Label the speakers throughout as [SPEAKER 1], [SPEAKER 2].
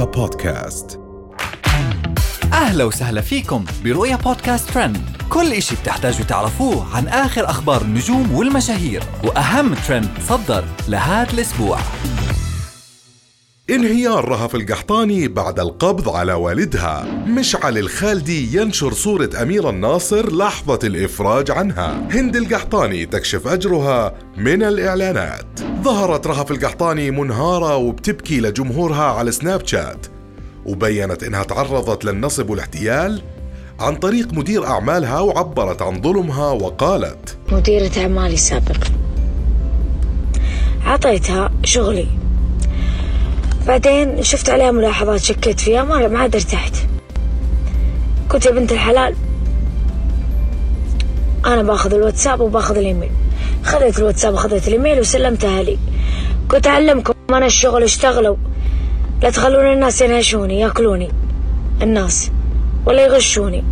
[SPEAKER 1] رؤيا بودكاست.
[SPEAKER 2] أهلا وسهلا فيكم برؤيا بودكاست ترند. كل إشي بتحتاجوا تعرفوه عن آخر أخبار النجوم والمشاهير وأهم ترند صدر لهذا الأسبوع.
[SPEAKER 1] انهيار رهف القحطاني بعد القبض على والدها. مشعل الخالدي ينشر صورة أميرة الناصر لحظة الإفراج عنها. هند القحطاني تكشف أجرها من الإعلانات. ظهرت رهف القحطاني منهارة وبتبكي لجمهورها على سناب شات وبينت إنها تعرضت للنصب والاحتيال عن طريق مدير أعمالها وعبرت عن ظلمها وقالت
[SPEAKER 3] مديرة أعمالي السابق عطيتها شغلي. بعدين شفت عليها ملاحظات شكيت فيها ما ما عاد ارتحت قلت يا بنت الحلال أنا باخذ الواتساب وباخذ الإيميل. خذيت الواتساب وخذيت الإيميل وسلمتها لي. قلت أعلمكم أنا الشغل اشتغلوا. لا تخلون الناس ينهشوني يأكلوني. الناس. ولا يغشوني.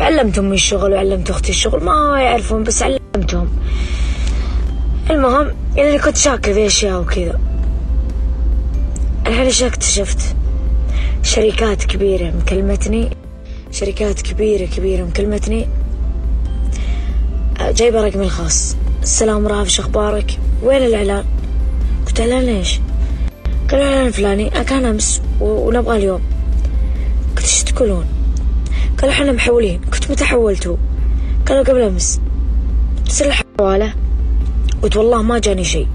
[SPEAKER 3] علمت امي الشغل وعلمت أختي الشغل ما يعرفون بس علمتهم. المهم يعني كنت شاكة في أشياء وكذا. الحين إيش اكتشفت؟ شركات كبيرة مكلمتني. شركات كبيرة كبيرة مكلمتني. جايبة رقمي الخاص. السلام راف شو أخبارك؟ وين الاعلان قلت اعلان ليش قالوا اعلان فلاني كان أمس ونبغى اليوم. قلت إيش تقولون؟ قالوا إحنا محولين. قلت متى حولتوا؟ قالوا قبل أمس. تصير الحوالة قلت والله ما جاني شيء.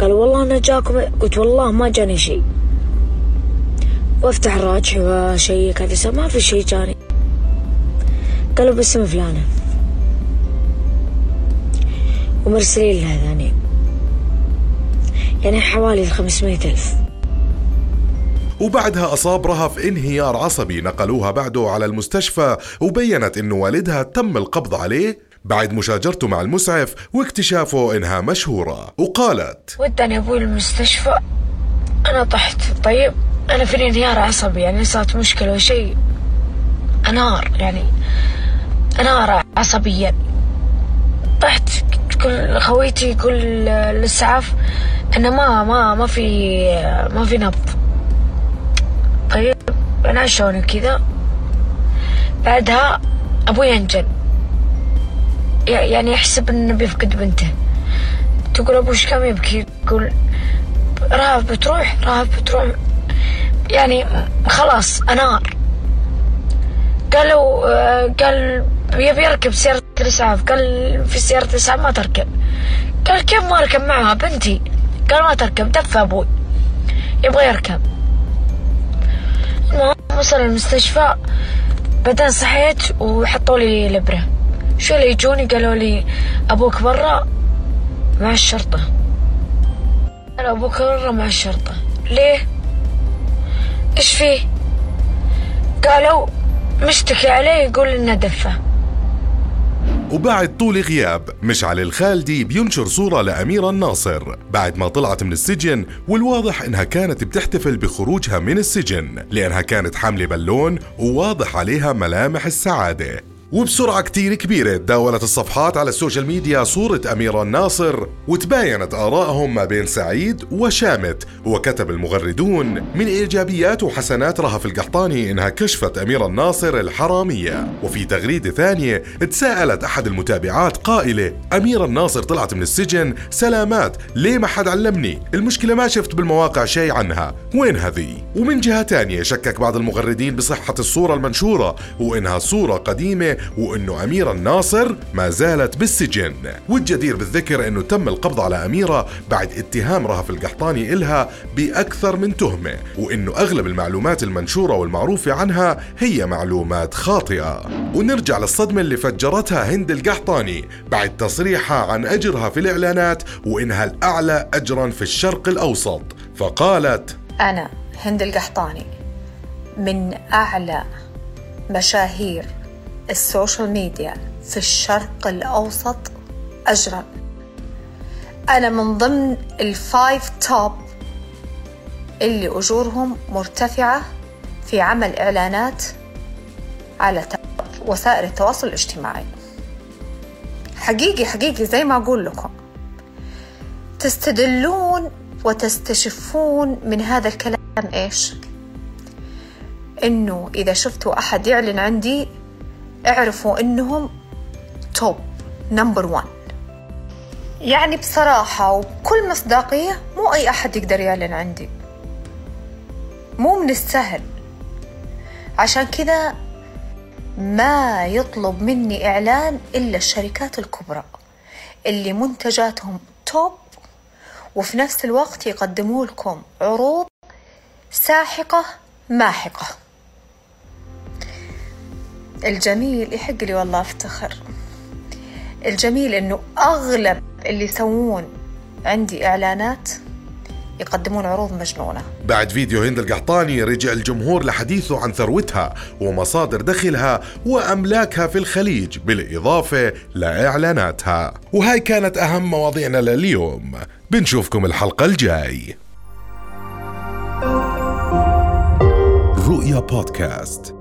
[SPEAKER 3] قالوا والله أنا جاكم. قلت والله ما جاني شيء. وأفتح الراجح واشيك هذا ما في شيء جاني. قالوا باسم فلانة. ومرسلين لها ثاني. يعني حوالي الخمسمائة ألف.
[SPEAKER 1] وبعدها أصاب رهف انهيار عصبي نقلوها بعده على المستشفى وبينت إنه والدها تم القبض عليه بعد مشاجرته مع المسعف واكتشافه إنها مشهورة. وقالت
[SPEAKER 3] وداني أبوي المستشفى أنا طحت. طيب أنا في انهيار عصبي يعني صارت مشكلة وشيء أنهار يعني أنهار عصبيا. طحت. كل خويتي يقول للإسعاف إنه ما ما ما في ما في نبض. طيب أنا شلون كذا؟ بعدها أبوي ينجن يعني يحسب إنه بيفقد بنته. تقول أبوي إيش كم يبكي؟ يقول رهف بتروح رهف بتروح. يعني خلاص أنار. قالوا قال يبي يركب سيارة الإسعاف. قال في سيارة الإسعاف ما تركب. قال كيف ما أركب معها بنتي؟ قال ما تركب دف أبوي. يبغى يركب. المهم وصل المستشفى. بعدين صحيت وحطوا لي الإبرة. شو اللي يجوني؟ قالوا لي أبوك برا مع الشرطة. قالوا أبوك برا مع الشرطة. ليه؟ إيش فيه؟ قالوا مشتكي عليه يقول إنه دفه.
[SPEAKER 1] وبعد طول غياب. مشعل الخالدي بينشر صورة لأميرة الناصر. بعد ما طلعت من السجن والواضح إنها كانت بتحتفل بخروجها من السجن لأنها كانت حاملة بالون وواضح عليها ملامح السعادة. وبسرعة كتير كبيرة تداولت الصفحات على ال social media صورة أميرة الناصر وتباينت آرائهم ما بين سعيد وشامت وكتب المغردون من إيجابيات وحسنات رهف القحطاني إنها كشفت أميرة الناصر الحرامية. وفي تغريدة ثانية تساءلت أحد المتابعات قائلة أميرة الناصر طلعت من السجن سلامات ليه ما حد علمني؟ المشكلة ما شفت بالمواقع شيء عنها وين هذي؟ ومن جهة تانية شكك بعض المغردين بصحة الصورة المنشورة وإنها صورة قديمة وإنه اميرة الناصر ما زالت بالسجن. والجدير بالذكر إنه تم القبض على أميرة بعد اتهام رهف القحطاني إلها بأكثر من تهمة وإنه أغلب المعلومات المنشورة والمعروفة عنها هي معلومات خاطئة. ونرجع للصدمة اللي فجرتها هند القحطاني بعد تصريحها عن أجرها في الإعلانات وإنها الأعلى اجرا في الشرق الأوسط. فقالت
[SPEAKER 4] أنا هند القحطاني من أعلى مشاهير السوشيال ميديا في الشرق الأوسط أجرا. أنا من ضمن الفايف توب اللي أجورهم مرتفعة في عمل إعلانات على وسائل التواصل الاجتماعي. حقيقي حقيقي زي ما أقول لكم. تستدلون وتستشفون من هذا الكلام إيش؟ إنه إذا شفتوا أحد يعلن عندي اعرفوا إنهم توب نمبر 1 يعني بصراحة وبكل مصداقية مو أي أحد يقدر يعلن عندي. مو من السهل. عشان كذا ما يطلب مني إعلان إلا الشركات الكبرى اللي منتجاتهم توب وفي نفس الوقت يقدموا لكم عروض ساحقة ماحقة. الجميل يحق لي والله أفتخر. الجميل إنه أغلب اللي يسوون عندي إعلانات يقدمون عروض مجنونة.
[SPEAKER 1] بعد فيديو هند القحطاني رجع الجمهور لحديثه عن ثروتها ومصادر دخلها وأملاكها في الخليج بالإضافة لإعلاناتها. وهاي كانت أهم مواضيعنا لليوم. بنشوفكم الحلقة الجاي. رؤيا بودكاست.